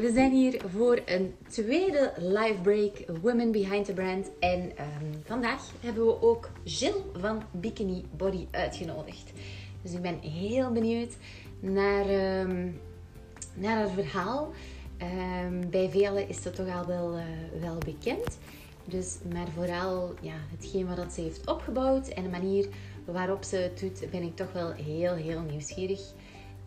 we zijn hier voor een tweede live break Women Behind the Brand. En ehm, vandaag hebben we ook Jill van Bikini Body uitgenodigd. Dus ik ben heel benieuwd naar, ehm, naar haar verhaal. Ehm, bij velen is dat toch al wel, eh, wel bekend. Dus, maar vooral ja, hetgeen wat ze heeft opgebouwd en de manier waarop ze het doet, ben ik toch wel heel, heel nieuwsgierig.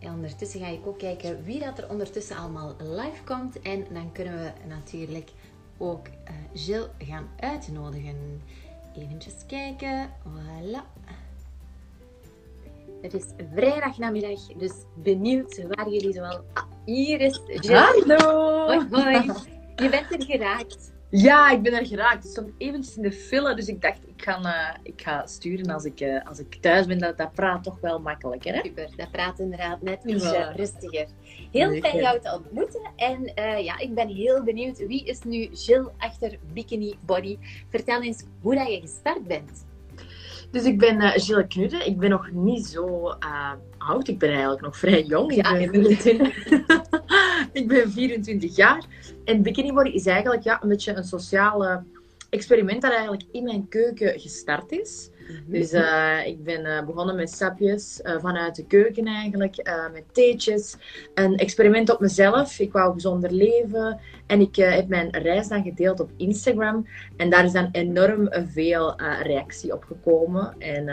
En ondertussen ga ik ook kijken wie dat er ondertussen allemaal live komt. En dan kunnen we natuurlijk ook uh, Jill gaan uitnodigen. Even kijken. Voilà. Het is vrijdag namiddag, dus benieuwd waar jullie zoal... Ah, hier is Jill. Hallo! Hoi, hoi. Je bent er geraakt. Ja, ik ben er geraakt. Ik stond eventjes in de file, dus ik dacht, ik ga, uh, ik ga sturen als ik, uh, als ik thuis ben. Dat, dat praat toch wel makkelijker, hè? Super, dat praat inderdaad net iets ja. rustiger. Heel fijn jou te ontmoeten. En uh, ja, ik ben heel benieuwd, wie is nu Jill achter Bikini Body? Vertel eens hoe dat je gestart bent. Dus ik ben uh, Gilles Knudde. Ik ben nog niet zo uh, oud. Ik ben eigenlijk nog vrij jong. Ja, ik, ben, ik ben 24 jaar. En Bikini Body is eigenlijk ja, een beetje een sociale experiment dat eigenlijk in mijn keuken gestart is. Mm-hmm. Dus uh, ik ben uh, begonnen met sapjes uh, vanuit de keuken eigenlijk, met theetjes. Een experiment op mezelf. Ik wou gezonder leven. En ik heb mijn reis dan gedeeld op Instagram. En daar is dan enorm veel reactie op gekomen. En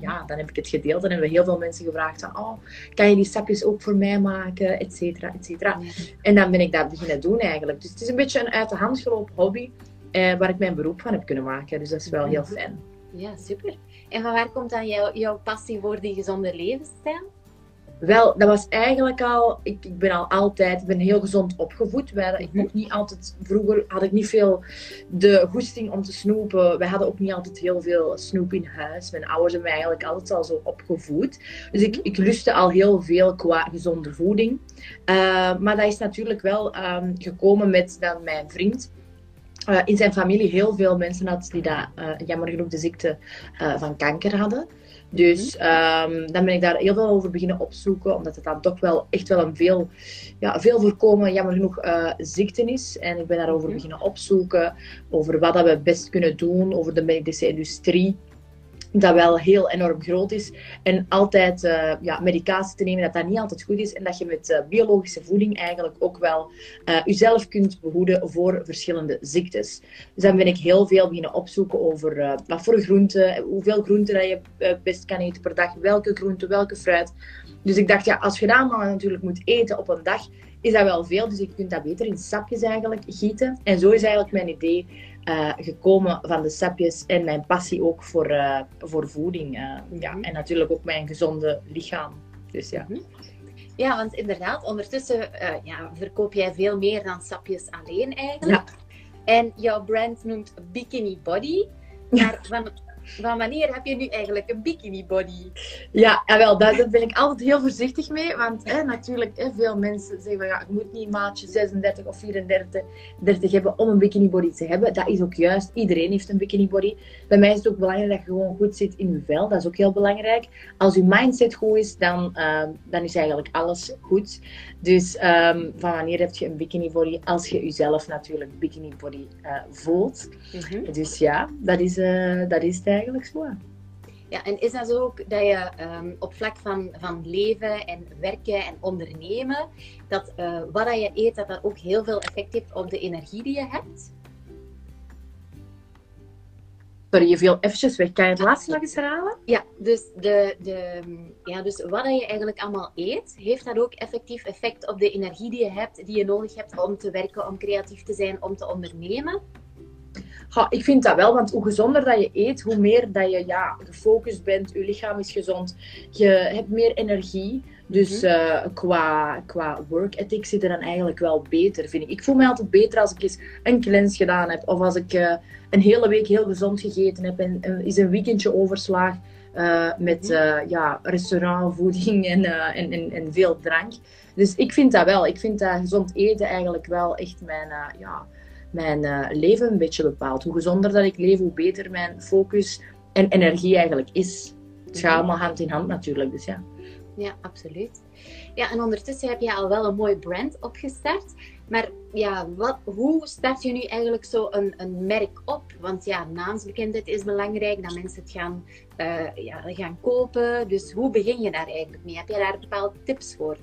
ja, dan heb ik het gedeeld. En hebben heel veel mensen gevraagd van, oh, kan je die sapjes ook voor mij maken? Et cetera, et cetera. En dan ben ik dat beginnen doen eigenlijk. Dus het is een beetje een uit de hand gelopen hobby. Waar ik mijn beroep van heb kunnen maken. Dus dat is wel heel fijn. Ja, super. En van waar komt dan jouw, jouw passie voor die gezonde levensstijl? Wel, dat was eigenlijk al, ik, ik ben al altijd, ik ben heel gezond opgevoed. Wij, ik mocht niet altijd, vroeger had ik niet veel de goesting om te snoepen. Wij hadden ook niet altijd heel veel snoep in huis. Mijn ouders hebben mij eigenlijk altijd al zo opgevoed. Dus ik, ik lustte al heel veel qua gezonde voeding. Uh, maar dat is natuurlijk wel um, gekomen met dan mijn vriend. Uh, in zijn familie heel veel mensen had die dat, uh, jammer genoeg de ziekte uh, van kanker hadden. Dus um, dan ben ik daar heel veel over beginnen opzoeken, omdat het dan toch wel echt wel een veel, ja, veel voorkomen, jammer genoeg, ziekte is. En ik ben daarover beginnen opzoeken, over wat dat we best kunnen doen, over de medische industrie dat wel heel enorm groot is. En altijd uh, ja, medicatie te nemen, dat dat niet altijd goed is. En dat je met uh, biologische voeding eigenlijk ook wel uh, jezelf kunt behoeden voor verschillende ziektes. Dus dan ben ik heel veel beginnen opzoeken over wat voor groenten, hoeveel groenten dat je best kan eten per dag, welke groenten, welke fruit. Dus ik dacht, ja, als je dat natuurlijk moet eten op een dag, is dat wel veel. Dus je kunt dat beter in sapjes eigenlijk gieten. En zo is eigenlijk mijn idee uh, gekomen van de sapjes en mijn passie ook voor, uh, voor voeding. Uh, mm-hmm. ja. En natuurlijk ook mijn gezonde lichaam. Dus ja. Mm-hmm. Ja, want inderdaad, ondertussen ja, verkoop jij veel meer dan sapjes alleen eigenlijk. Ja. En jouw brand noemt Bikini Body. Maar van, van wanneer heb je nu eigenlijk een bikini body? Ja, wel, daar, daar ben ik altijd heel voorzichtig mee. Want hè, natuurlijk, hè, veel mensen zeggen van ja, ik moet niet maatje 36 of 34 30 hebben om een bikini body te hebben. Dat is ook juist. Iedereen heeft een bikini body. Bij mij is het ook belangrijk dat je gewoon goed zit in je vel. Dat is ook heel belangrijk. Als je mindset goed is, dan, uh, dan is eigenlijk alles goed. Dus um, van wanneer heb je een bikini body? Als je jezelf natuurlijk bikini body uh, voelt. Mm -hmm. Dus ja, dat is, uh, dat is het eigenlijk zo. Ja, en is dat zo ook dat je um, op vlak van, van leven en werken en ondernemen, dat uh, wat je eet, dat dat ook heel veel effect heeft op de energie die je hebt? Sorry, je viel eventjes weg. Kan je het laatste nog eens herhalen? Ja, dus, de, de, ja, dus wat je eigenlijk allemaal eet, heeft dat ook effectief effect op de energie die je hebt, die je nodig hebt om te werken, om creatief te zijn, om te ondernemen? Ha, ik vind dat wel, want hoe gezonder dat je eet, hoe meer dat je ja, gefocust bent, je lichaam is gezond, je hebt meer energie. Dus uh, qua, qua work ethic zit er dan eigenlijk wel beter, vind ik. Ik voel me altijd beter als ik eens een cleanse gedaan heb. Of als ik uh, een hele week heel gezond gegeten heb en uh, is een weekendje overslaag met ja, restaurantvoeding en, en, en, en, veel drank. Dus ik vind dat wel. Ik vind dat gezond eten eigenlijk wel echt mijn, ja, mijn uh, leven een beetje bepaalt. Hoe gezonder dat ik leef, hoe beter mijn focus en energie eigenlijk is. Het gaat allemaal hand in hand natuurlijk, dus ja. Ja, absoluut. Ja, en ondertussen heb je al wel een mooi brand opgestart. Maar ja, wat, hoe start je nu eigenlijk zo een, een merk op? Want ja, naamsbekendheid is belangrijk, dat mensen het gaan, uh, ja, gaan kopen. Dus hoe begin je daar eigenlijk mee? Heb je daar bepaalde tips voor?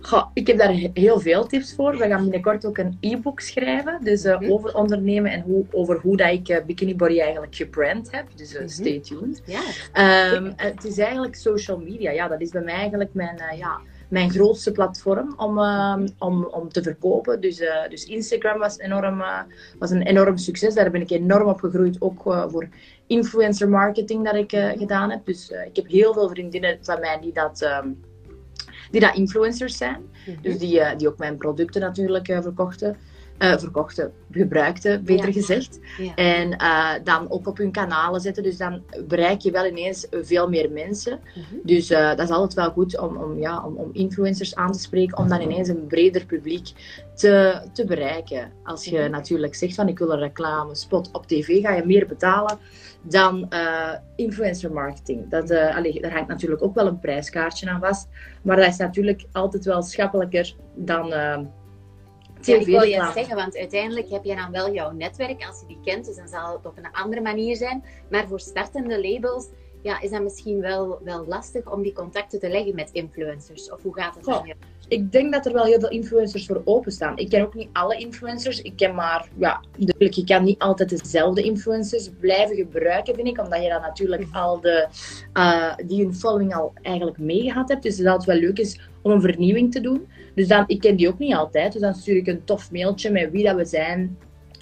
Goh, ik heb daar heel veel tips voor. We gaan binnenkort ook een e-book schrijven. Dus uh, mm over ondernemen en hoe, over hoe dat ik uh, Bikini Body eigenlijk gebrand heb. Dus uh, stay tuned. Ja. Um, het is eigenlijk social media. Ja, dat is bij mij eigenlijk mijn, ja, mijn grootste platform om, uh, om, om te verkopen. Dus, dus Instagram was, enorm, was een enorm succes. Daar ben ik enorm op gegroeid. Ook voor influencer marketing dat ik gedaan heb. Dus ik heb heel veel vriendinnen van mij die dat, um, die dat influencers zijn. Mhm. Dus die, die ook mijn producten natuurlijk verkochten uh, verkochten, gebruikten, beter gezegd. En uh, dan ook op hun kanalen zetten. Dus dan bereik je wel ineens veel meer mensen. Mhm. Dus uh, dat is altijd wel goed om, om, ja, om, om, influencers aan te spreken, om dan ineens een breder publiek te, te bereiken. Als je mhm. natuurlijk zegt van ik wil een reclame spot op tv, ga je meer betalen dan influencer marketing. Dat, allee, daar hangt natuurlijk ook wel een prijskaartje aan vast. Maar dat is natuurlijk altijd wel schappelijker dan ja, ik wil je zeggen, want uiteindelijk heb je dan wel jouw netwerk als je die kent, dus dan zal het op een andere manier zijn. Maar voor startende labels ja, is dat misschien wel, wel lastig om die contacten te leggen met influencers. Of hoe gaat het dan? Ik denk dat er wel heel veel influencers voor openstaan. Ik ken ook niet alle influencers. Ik ken maar, ja, je kan niet altijd dezelfde influencers blijven gebruiken, vind ik. Omdat je dan natuurlijk mhm. al de, uh, die hun following al eigenlijk meegehad hebt. Dus dat het wel leuk is om een vernieuwing te doen. Dus dan, ik ken die ook niet altijd. Dus dan stuur ik een tof mailtje met wie dat we zijn,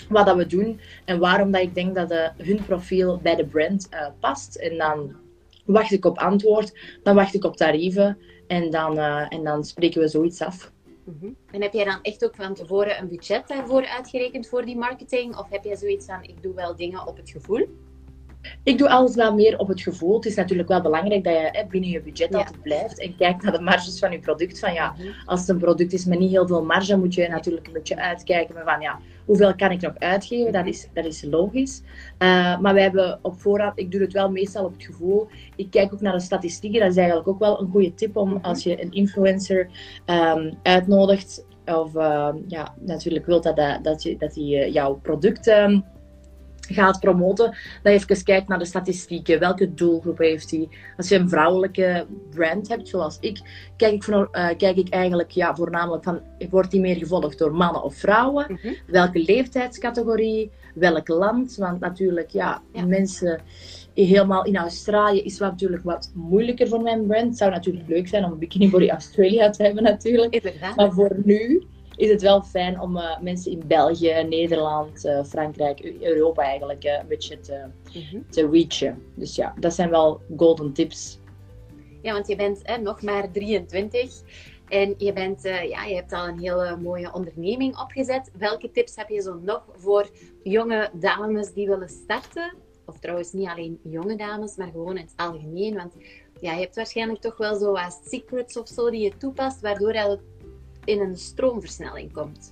wat dat we doen en waarom dat ik denk dat eh, hun profiel bij de brand uh, past. En dan wacht ik op antwoord, dan wacht ik op tarieven en dan, uh, en dan spreken we zoiets af. Mm En heb jij dan echt ook van tevoren een budget daarvoor uitgerekend voor die marketing? Of heb jij zoiets van, ik doe wel dingen op het gevoel? Ik doe alles wel meer op het gevoel. Het is natuurlijk wel belangrijk dat je hè, binnen je budget altijd blijft en kijkt naar de marges van je product. Van, ja, mhm. als het een product is met niet heel veel marge, moet je natuurlijk een beetje uitkijken van ja, hoeveel kan ik nog uitgeven? Dat is, dat is logisch. Uh, maar wij hebben op voorraad, ik doe het wel meestal op het gevoel. Ik kijk ook naar de statistieken. Dat is eigenlijk ook wel een goede tip om mhm. als je een influencer um, uitnodigt. Of uh, ja, natuurlijk wilt dat, dat, dat, je, dat die uh, jouw product gaat promoten, dat je even kijkt naar de statistieken. Welke doelgroep heeft hij? Als je een vrouwelijke brand hebt, zoals ik, kijk ik, voor, uh, kijk ik eigenlijk ja, voornamelijk van, wordt die meer gevolgd door mannen of vrouwen? Mhm. Welke leeftijdscategorie? Welk land? Want natuurlijk, ja, mensen helemaal in Australië is wat natuurlijk wat moeilijker voor mijn brand. Het zou natuurlijk leuk zijn om Bikini Body Australia te hebben natuurlijk. Maar voor nu is het wel fijn om uh, mensen in België, Nederland, uh, Frankrijk, Europa eigenlijk uh, een beetje te, mm te reachen. Dus ja, dat zijn wel golden tips. Ja, want je bent nog maar 23 en je, bent, ja, je hebt al een hele mooie onderneming opgezet. Welke tips heb je zo nog voor jonge dames die willen starten? Of trouwens niet alleen jonge dames, maar gewoon in het algemeen. Want ja, je hebt waarschijnlijk toch wel zo wat secrets of zo die je toepast, waardoor het in een stroomversnelling komt?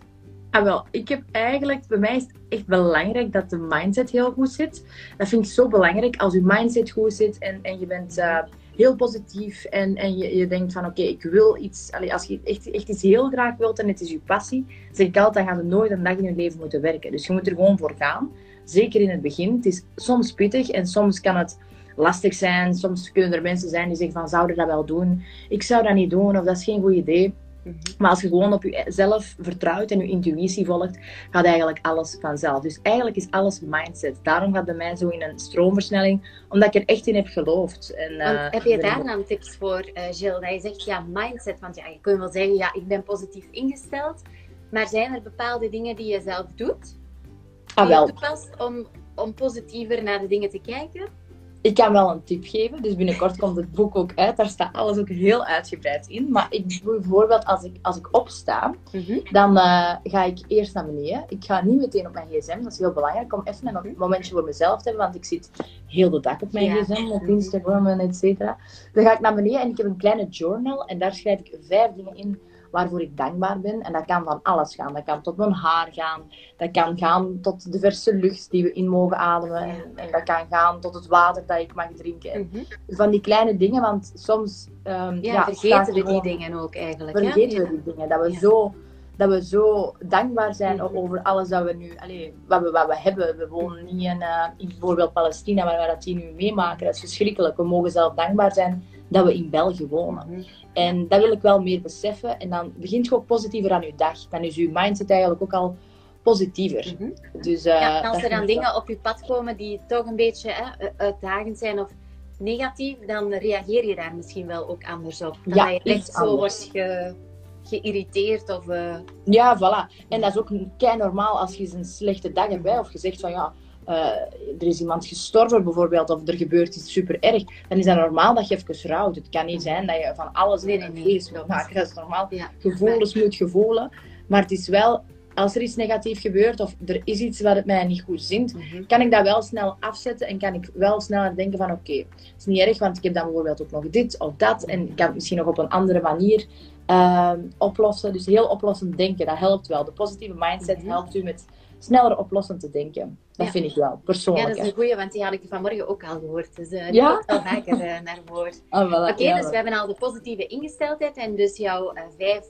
Ah, wel, ik heb eigenlijk, bij mij is het echt belangrijk dat de mindset heel goed zit. Dat vind ik zo belangrijk. Als je mindset goed zit en, en je bent uh, heel positief en, en je, je denkt van oké, ik wil iets. Allee, als je echt, echt iets heel graag wilt en het is je passie, zeg ik altijd, dan gaan we nooit een dag in je leven moeten werken. Dus je moet er gewoon voor gaan. Zeker in het begin. Het is soms pittig en soms kan het lastig zijn. Soms kunnen er mensen zijn die zeggen van zouden dat wel doen? Ik zou dat niet doen of dat is geen goed idee. Mhm. Maar als je gewoon op jezelf vertrouwt en je intuïtie volgt, gaat eigenlijk alles vanzelf. Dus eigenlijk is alles mindset. Daarom gaat bij mij zo in een stroomversnelling, omdat ik er echt in heb geloofd. En, uh, heb je daar dan tips voor, uh, Jill? Dat je zegt, ja, mindset. Want ja, je kunt wel zeggen, ja, ik ben positief ingesteld. Maar zijn er bepaalde dingen die je zelf doet? Ah, wel. Die je toepast om, om positiever naar de dingen te kijken? Ik kan wel een tip geven. Dus binnenkort komt het boek ook uit. Daar staat alles ook heel uitgebreid in. Maar ik bijvoorbeeld, als ik, als ik opsta, mhm. dan uh, ga ik eerst naar beneden. Ik ga niet meteen op mijn gsm. Dat is heel belangrijk om even een momentje voor mezelf te hebben. Want ik zit heel de dag op mijn gsm, op Instagram en et cetera. Dan ga ik naar beneden en ik heb een kleine journal. En daar schrijf ik vijf dingen in waarvoor ik dankbaar ben. En dat kan van alles gaan. Dat kan tot mijn haar gaan. Dat kan gaan tot de verse lucht die we in mogen ademen. En, en dat kan gaan tot het water dat ik mag drinken. Mhm. Van die kleine dingen, want soms ehm, Ja, ja, vergeten we die dingen ook eigenlijk. vergeten we die dingen. Dat we, Ja. zo, dat we zo dankbaar zijn Mhm. over alles dat we nu, allee, wat, we, wat we hebben. We wonen niet in, eh, in bijvoorbeeld Palestina, maar waar dat die nu meemaken. Dat is verschrikkelijk. We mogen zelf dankbaar zijn dat we in België wonen. En dat wil ik wel meer beseffen. En dan begint je ook positiever aan je dag. Dan is je mindset eigenlijk ook al positiever. Mhm. Dus, Ja, en als er dan dingen op je pad komen die toch een beetje hè, uitdagend zijn of negatief, dan reageer je daar misschien wel ook anders op. Dan Ja, je echt zo wordt ge, geïrriteerd of... eh, Ja, voilà. En dat is ook kei normaal als je eens een slechte dag hebt. hè, Of je zegt van ja, er is iemand gestorven bijvoorbeeld. Of er gebeurt iets super erg. Dan is dat normaal dat je even rouwt. Het kan niet zijn dat je van alles in klopt. moet maken. Dat is normaal. ja. Gevoelens moet je voelen. Maar het is wel, als er iets negatief gebeurt of er is iets wat het mij niet goed zint, Mhm. kan ik dat wel snel afzetten en kan ik wel sneller denken van oké, het is niet erg, want ik heb dan bijvoorbeeld ook nog dit of dat en ik kan het misschien nog op een andere manier ehm, oplossen. Dus heel oplossend denken, dat helpt wel. De positieve mindset Mhm. helpt u met sneller oplossend te denken. Dat Ja. vind ik wel, Ja, persoonlijk. dat is een goeie, want die had ik vanmorgen ook al gehoord. Dus eh die Ja? komt wel vaker eh, naar voren. Ah, voilà, Oké, ja, dus we hebben al de positieve ingesteldheid en dus jouw eh, vijf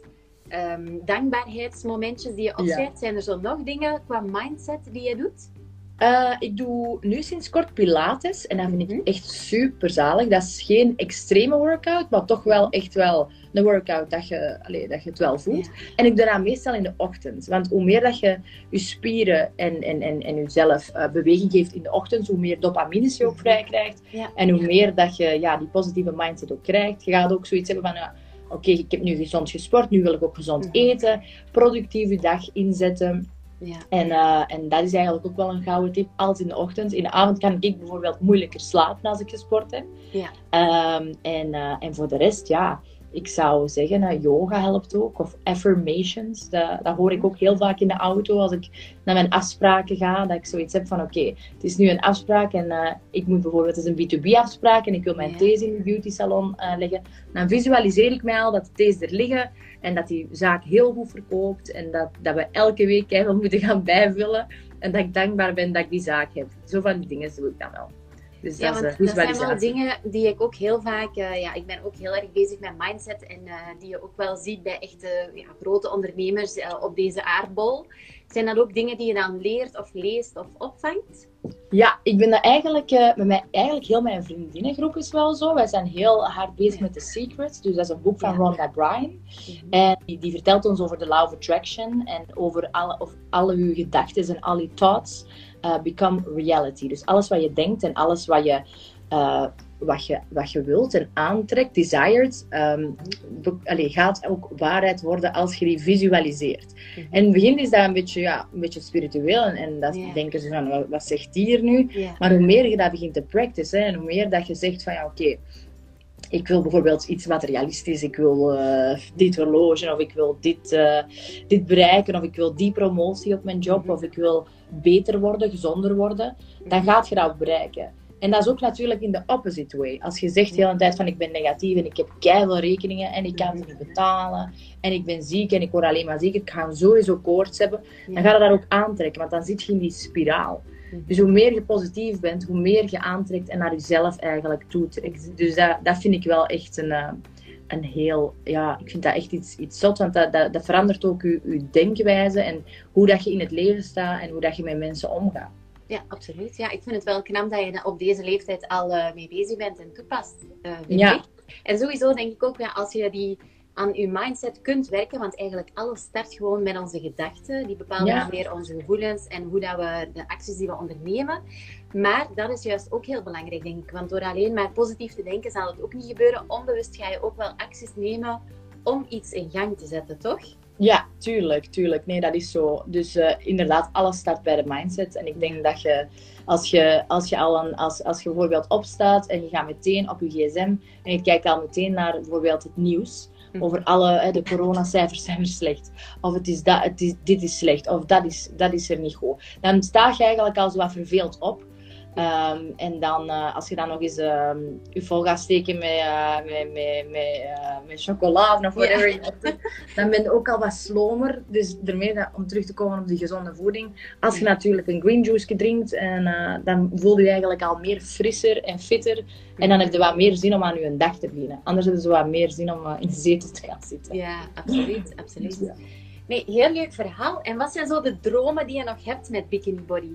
ehm, dankbaarheidsmomentjes die je opschrijft. Zijn er zo nog dingen qua mindset die je doet? Eh, ik doe nu sinds kort Pilates en dat vind Mhm. ik echt super zalig. Dat is geen extreme workout, maar toch wel echt wel een workout dat je, allee, dat je het wel voelt. Ja. En ik doe dat meestal in de ochtend. Want hoe meer dat je je spieren en, en, en, en jezelf eh, beweging geeft in de ochtend, hoe meer dopamines je ook Mhm. vrij krijgt. Ja. En hoe meer dat je ja, die positieve mindset ook krijgt. Je gaat ook zoiets hebben van, oké, ik heb nu gezond gesport, nu wil ik ook gezond Mhm. eten. Productief je dag inzetten. Ja. En, eh, en dat is eigenlijk ook wel een gouden tip. Altijd in de ochtend. In de avond kan ik bijvoorbeeld moeilijker slapen als ik gesport heb. Ja. Ehm, en, eh, en voor de rest, ja, ik zou zeggen, eh, yoga helpt ook. Of affirmations. Dat, dat hoor ik ook heel vaak in de auto als ik naar mijn afspraken ga. Dat ik zoiets heb van, oké, het is nu een afspraak en ik moet bijvoorbeeld, het is een B2B-afspraak en ik wil mijn Ja. thees in de beauty salon leggen. Dan visualiseer ik mij al dat de thees er liggen en dat die zaak heel goed verkoopt en dat, dat we elke week keihard moeten gaan bijvullen. En dat ik dankbaar ben dat ik die zaak heb. Zo van die dingen doe ik dan wel. Dus Ja, dat want is eh, dat zijn wel dingen die ik ook heel vaak... eh, ja, ik ben ook heel erg bezig met mindset en eh, die je ook wel ziet bij echte ja, grote ondernemers op deze aardbol. Zijn dat ook dingen die je dan leert of leest of opvangt? Ja, ik ben dat eigenlijk, met mij, eigenlijk heel mijn vriendinnengroep is wel zo. Wij zijn heel hard bezig Ja. met The Secrets. Dus dat is een boek van. Rhonda Bryan. En die, die vertelt ons over de law of attraction en over alle, of alle uw gedachten en al uw thoughts eh, become reality. Dus alles wat je denkt en alles wat je, eh, wat je, wat je wilt en aantrekt, desired, ehm, be- allee, gaat ook waarheid worden als je die visualiseert. Mhm. En in het begin is dat een beetje, ja, een beetje spiritueel en, en dat denken ze van, wat, wat zegt die hier nu? Maar hoe meer je dat begint te practicen en hoe meer dat je zegt van ja, oké, ik wil bijvoorbeeld iets materialistisch, ik wil eh, dit horloge of ik wil dit, eh, dit bereiken of ik wil die promotie op mijn job Mhm. of ik wil beter worden, gezonder worden, dan gaat je dat bereiken. En dat is ook natuurlijk in de opposite way. Als je zegt de hele tijd van ik ben negatief en ik heb keihard rekeningen en ik kan ze niet betalen en ik ben ziek en ik word alleen maar ziek, ik ga sowieso koorts hebben, dan ga je dat ook aantrekken, want dan zit je in die spiraal. Dus hoe meer je positief bent, hoe meer je aantrekt en naar jezelf eigenlijk toetrekt. Dus dat, dat vind ik wel echt een, eh, een heel, ja, ik vind dat echt iets, iets zot, want dat, dat, dat verandert ook je, je denkwijze en hoe dat je in het leven staat en hoe dat je met mensen omgaat. Ja, absoluut. Ja, ik vind het wel knap dat je daar op deze leeftijd al eh, mee bezig bent en toepast. eh, Ja. ik. En sowieso denk ik ook, ja, als je die aan je mindset kunt werken, want eigenlijk alles start gewoon met onze gedachten. Die bepalen Ja. weer onze gevoelens en hoe dat we de acties die we ondernemen. Maar dat is juist ook heel belangrijk, denk ik. Want door alleen maar positief te denken, zal het ook niet gebeuren. Onbewust ga je ook wel acties nemen om iets in gang te zetten, toch? Ja, tuurlijk, tuurlijk. Nee, dat is zo. Dus eh, inderdaad, alles start bij de mindset. En ik denk dat je, als je, als je al een, als, als je bijvoorbeeld opstaat en je gaat meteen op je gsm en je kijkt al meteen naar bijvoorbeeld het nieuws. Over alle, hè, de coronacijfers zijn weer slecht. Of het is dat, het is, dit is slecht. Of dat is, dat is er niet goed. Dan sta je eigenlijk al zo wat verveeld op. Ehm, en dan, uh, als je dan nog eens uh, je vol gaat steken met, uh, met, met, met, uh, met chocolade of whatever, ja. dan ben je ook al wat slomer. Dus daarmee, dat, om terug te komen op die gezonde voeding. Als je natuurlijk een green juice drinkt, en, dan voel je eigenlijk al meer frisser en fitter. En dan heb je wat meer zin om aan je dag te beginnen. Anders heb je wat meer zin om in de zetel te gaan zitten. Ja, absoluut. absoluut. Ja. Nee, heel leuk verhaal. En wat zijn zo de dromen die je nog hebt met Bikini Body?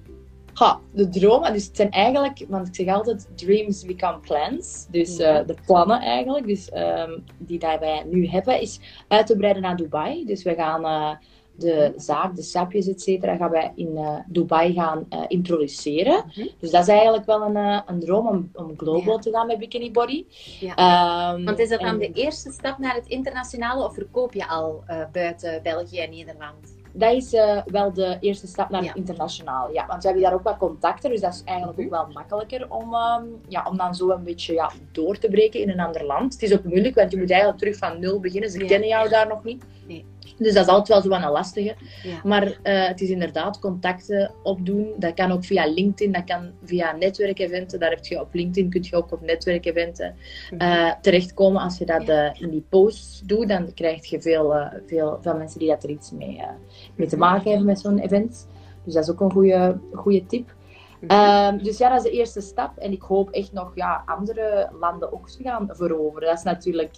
Ha, de dromen, dus het zijn eigenlijk, want ik zeg altijd, dreams become plans. Dus uh, de plannen eigenlijk, dus, um, die dat wij nu hebben, is uit te breiden naar Dubai. Dus we gaan uh, de zaak, de sapjes, et cetera, gaan wij in uh, Dubai gaan introduceren. -hmm. Dus dat is eigenlijk wel een, een droom om, om global ja. te gaan met Bikini Body. Ja. Um, want is dat dan en... de eerste stap naar het internationale of verkoop je al buiten België en Nederland? Dat is uh, wel de eerste stap naar internationaal. Ja, want we hebben daar ook wat contacten, dus dat is eigenlijk ook wel makkelijker om, um, ja, om dan zo een beetje ja, door te breken in een ander land. Het is ook moeilijk, want je moet eigenlijk terug van nul beginnen. Ze ja. kennen jou daar nog niet. Nee. Dus dat is altijd wel zo een lastige. Ja. Maar uh, het is inderdaad contacten opdoen. Dat kan ook via LinkedIn, dat kan via netwerkeventen. Daar heb je op LinkedIn kun je ook op netwerkeventen uh, terechtkomen. Als je dat uh, in die posts doet, dan krijg je veel, veel, veel mensen die dat er iets mee, mee te maken hebben met zo'n event. Dus dat is ook een goede, goede tip. Um, dus ja, dat is de eerste stap. En ik hoop echt nog ja, andere landen ook te gaan veroveren. Dat is natuurlijk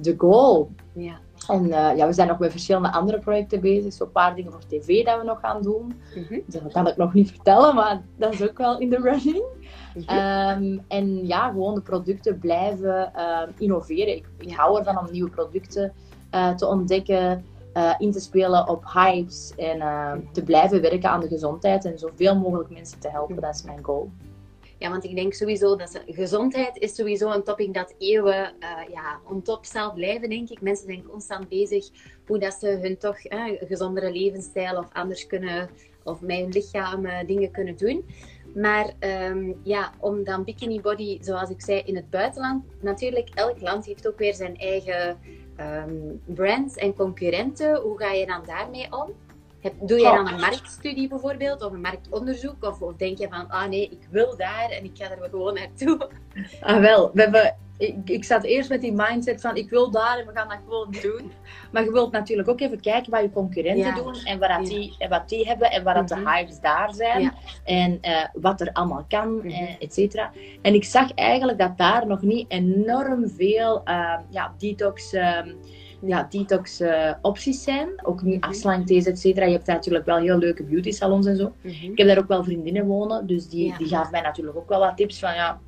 de goal. Ja. En uh, ja, we zijn nog met verschillende andere projecten bezig. Zo'n paar dingen voor tv dat we nog gaan doen. Mm -hmm. Dat kan ik nog niet vertellen, maar dat is ook wel in de running. Mm -hmm. um, en ja, gewoon de producten blijven uh, innoveren. Ik, ik, hou ervan om nieuwe producten uh, te ontdekken, in te spelen op hypes en te blijven werken aan de gezondheid en zoveel mogelijk mensen te helpen. Dat is mijn goal. Ja, want ik denk sowieso dat gezondheid is sowieso een topic dat eeuwen uh, ja, on top zal blijven, denk ik. Mensen zijn constant bezig hoe dat ze hun toch uh, gezondere levensstijl of anders kunnen, of met hun lichaam uh, dingen kunnen doen. Maar um, ja, om dan bikini body, zoals ik zei, in het buitenland, natuurlijk, elk land heeft ook weer zijn eigen um, brands en concurrenten. Hoe ga je dan daarmee om? Doe je dan een marktstudie bijvoorbeeld, of een marktonderzoek? Of, of, denk je van, ah nee, ik wil daar en ik ga er gewoon naartoe? Ah wel, we hebben, ik, ik zat eerst met die mindset van, ik wil daar en we gaan dat gewoon doen. Maar je wilt natuurlijk ook even kijken wat je concurrenten ja. doen en wat, die, en wat die hebben en wat dat de Mhm. hypes daar zijn. Ja. En eh, wat er allemaal kan, Mhm. eh, et cetera. En ik zag eigenlijk dat daar nog niet enorm veel eh, ja, detox... ehm, ja, detox eh, opties zijn. Ook niet Mhm. afslankthees, et cetera. Je hebt natuurlijk wel heel leuke beauty salons en zo. Mhm. Ik heb daar ook wel vriendinnen wonen, dus die, Ja. die gaven mij natuurlijk ook wel wat tips van ja,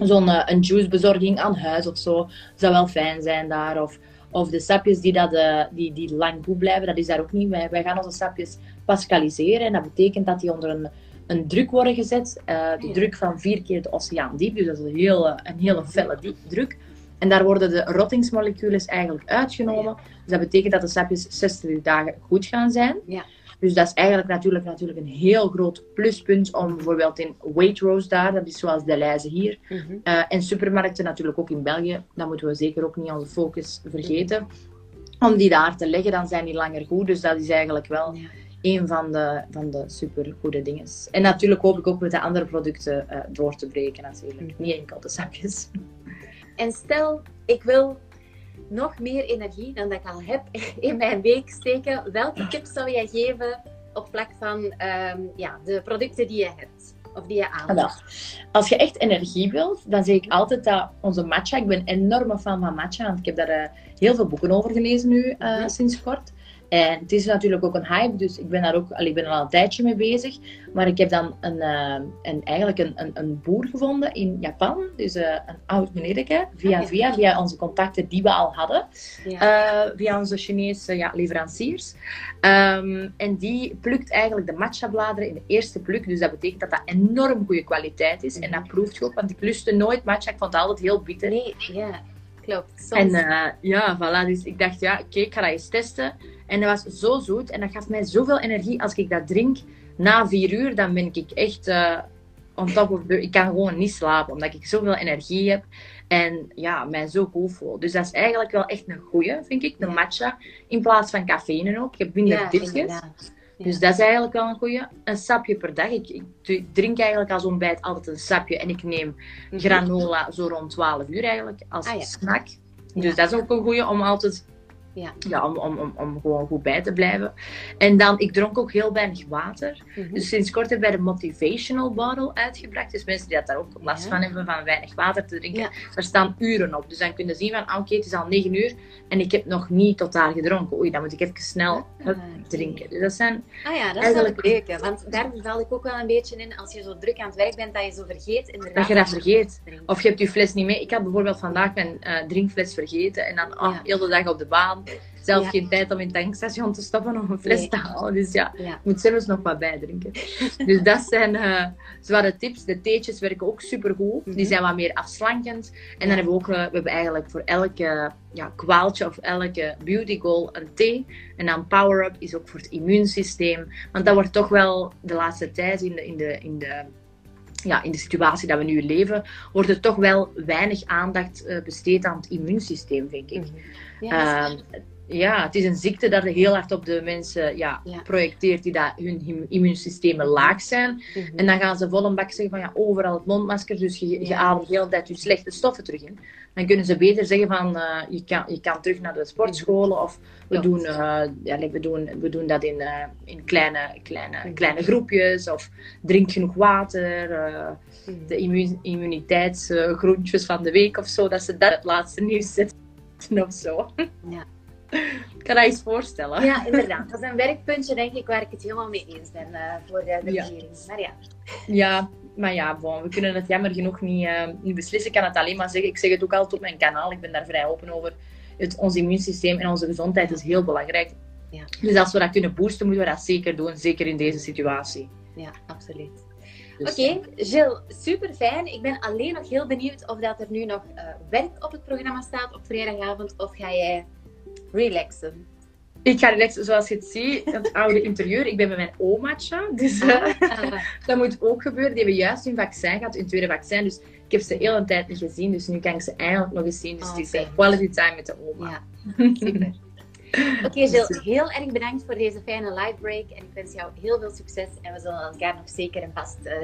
zo'n eh, een juicebezorging aan huis of zo zou wel fijn zijn daar. Of, of de sapjes die, dat, eh, die, die lang goed blijven, dat is daar ook niet. Wij, wij gaan onze sapjes pascaliseren en dat betekent dat die onder een, een druk worden gezet. de Ja. druk van vier keer de oceaan diep, dus dat is een hele, een hele felle druk. En daar worden de rottingsmoleculen eigenlijk uitgenomen. Dus dat betekent dat de sapjes 60 dagen goed gaan zijn. Ja. Dus dat is eigenlijk natuurlijk, natuurlijk een heel groot pluspunt om bijvoorbeeld in Waitrose daar, dat is zoals de lijzen hier, eh, en supermarkten natuurlijk ook in België, dat moeten we zeker ook niet onze focus vergeten. Om die daar te leggen, dan zijn die langer goed. Dus dat is eigenlijk wel Ja. een van de, van de supergoede dingen. En natuurlijk hoop ik ook met de andere producten eh, door te breken natuurlijk. Mhm. Niet enkel de sapjes. En stel, ik wil nog meer energie dan dat ik al heb in mijn week steken. Welke tips zou jij geven op vlak van ehm, ja, de producten die je hebt? Of die je Ah, aanbiedt? wel. Als je echt energie wilt, dan zeg ik altijd dat onze matcha, ik ben een enorme fan van matcha, want ik heb daar eh, heel veel boeken over gelezen nu, eh, Mhm. sinds kort. En het is natuurlijk ook een hype, dus ik ben daar ook allee, ik ben er al een tijdje mee bezig. Maar ik heb dan een, eh, een, eigenlijk een, een, een boer gevonden in Japan, dus eh, een oud meneerke, via Ah, via, via onze contacten die we al hadden. Ja. Eh, via onze Chinese ja, leveranciers. Ehm, en die plukt eigenlijk de matcha-bladeren in de eerste pluk. Dus dat betekent dat dat enorm goede kwaliteit is. En dat proeft je ook, want ik lustte nooit matcha. Ik vond het altijd heel bitter. Nee, ja, klopt. Soms, En ja, voilà. Dus ik dacht, ja, oké, ik ga dat eens testen. En dat was zo zoet. En dat gaf mij zoveel energie. Als ik dat drink na vier uur, dan ben ik echt eh on top of the... Ik kan gewoon niet slapen, omdat ik zoveel energie heb. En ja, mij zo goed voel. Dus dat is eigenlijk wel echt een goeie, vind ik. De Ja. matcha. In plaats van cafeïne ook. Je hebt minder ja, dipjes. inderdaad. Dus dat is eigenlijk wel een goeie. Een sapje per dag. Ik, ik drink eigenlijk als ontbijt altijd een sapje en ik neem Mhm. granola zo rond 12 uur eigenlijk als Ah, ja. snack. Dus dat is ook een goeie om altijd Ja. ja, om, om, om, om gewoon goed bij te blijven. En dan, ik dronk ook heel weinig water. Mhm. Dus sinds kort hebben wij de Motivational Bottle uitgebracht. Dus mensen die dat daar ook last Ja. van hebben, van weinig water te drinken. Ja. Daar staan uren op. Dus dan kun je zien van, ah, oké, het is al 9 uur en ik heb nog niet totaal gedronken. Oei, dan moet ik even snel Ah, hup, drinken. Dus dat zijn, Ah ja, dat is Eigenlijk- leuke. Want daar val ik ook wel een beetje in. Als je zo druk aan het werk bent, dat je zo vergeet inderdaad. dat je dat vergeet. Of je hebt je fles niet mee. Ik had bijvoorbeeld vandaag mijn eh, drinkfles vergeten. En dan, oh, heel de dag op de baan. Zelf Ja. geen tijd om in het tankstation te stoppen om een fles Nee. te halen. Dus ja, Ja. Ik moet zelfs nog wat bijdrinken. dus dat zijn eh, zware tips. De theetjes werken ook supergoed. Mhm. Die zijn wat meer afslankend. En dan hebben we ook, eh, we hebben eigenlijk voor elke ja, kwaaltje of elke beauty goal een thee. En dan Power Up is ook voor het immuunsysteem. Want dat wordt toch wel de laatste tijd in de, in de, in de, ja, in de situatie dat we nu leven, wordt er toch wel weinig aandacht eh, besteed aan het immuunsysteem, vind ik. Mhm. Ja, ja, het is een ziekte dat heel hard op de mensen ja, Ja. projecteert die dat hun im- immuunsystemen laag zijn. Mhm. En dan gaan ze vol een bak zeggen van ja, overal het mondmasker, dus je, je Ja. ademt de hele tijd je slechte stoffen terug in. Dan kunnen ze beter zeggen van eh, je, kan, je kan terug naar de sportscholen of we, doen, eh, ja, we, doen, we doen dat in, eh, in kleine, kleine, Mhm. kleine groepjes of drink genoeg water. Mhm. de immu immuniteitsgroentjes van de week of zo, dat ze dat het laatste nieuws zetten of zo. Ja. Ik kan dat eens voorstellen. Ja, inderdaad. Dat is een werkpuntje, denk ik, waar ik het helemaal mee eens ben eh, voor de, de Ja. regering. Maar ja, Ja, maar ja, bon, we kunnen het jammer genoeg niet, eh, niet beslissen. Ik kan het alleen maar zeggen. Ik zeg het ook altijd op mijn kanaal. Ik ben daar vrij open over. Het, ons immuunsysteem en onze gezondheid is heel belangrijk. Ja. Dus als we dat kunnen boosten, moeten we dat zeker doen. Zeker in deze situatie. ja absoluut. Dus, Oké, Jill, super fijn. Ik ben alleen nog heel benieuwd of dat er nu nog eh, werk op het programma staat op vrijdagavond of ga jij relaxen? Ik ga relaxen, zoals je het ziet, het oude interieur. Ik ben bij mijn omaatje. Dus eh, Ah, dat moet ook gebeuren. Die hebben juist hun vaccin gehad, hun tweede vaccin. Dus ik heb ze de hele tijd niet gezien. Dus nu kan ik ze eindelijk nog eens zien. Dus Oh, het is fijn. eh, quality time met de oma. ja, super. Oké, Jill, heel erg bedankt voor deze fijne live break. En ik wens jou heel veel succes. En we zullen elkaar nog zeker en vast eh,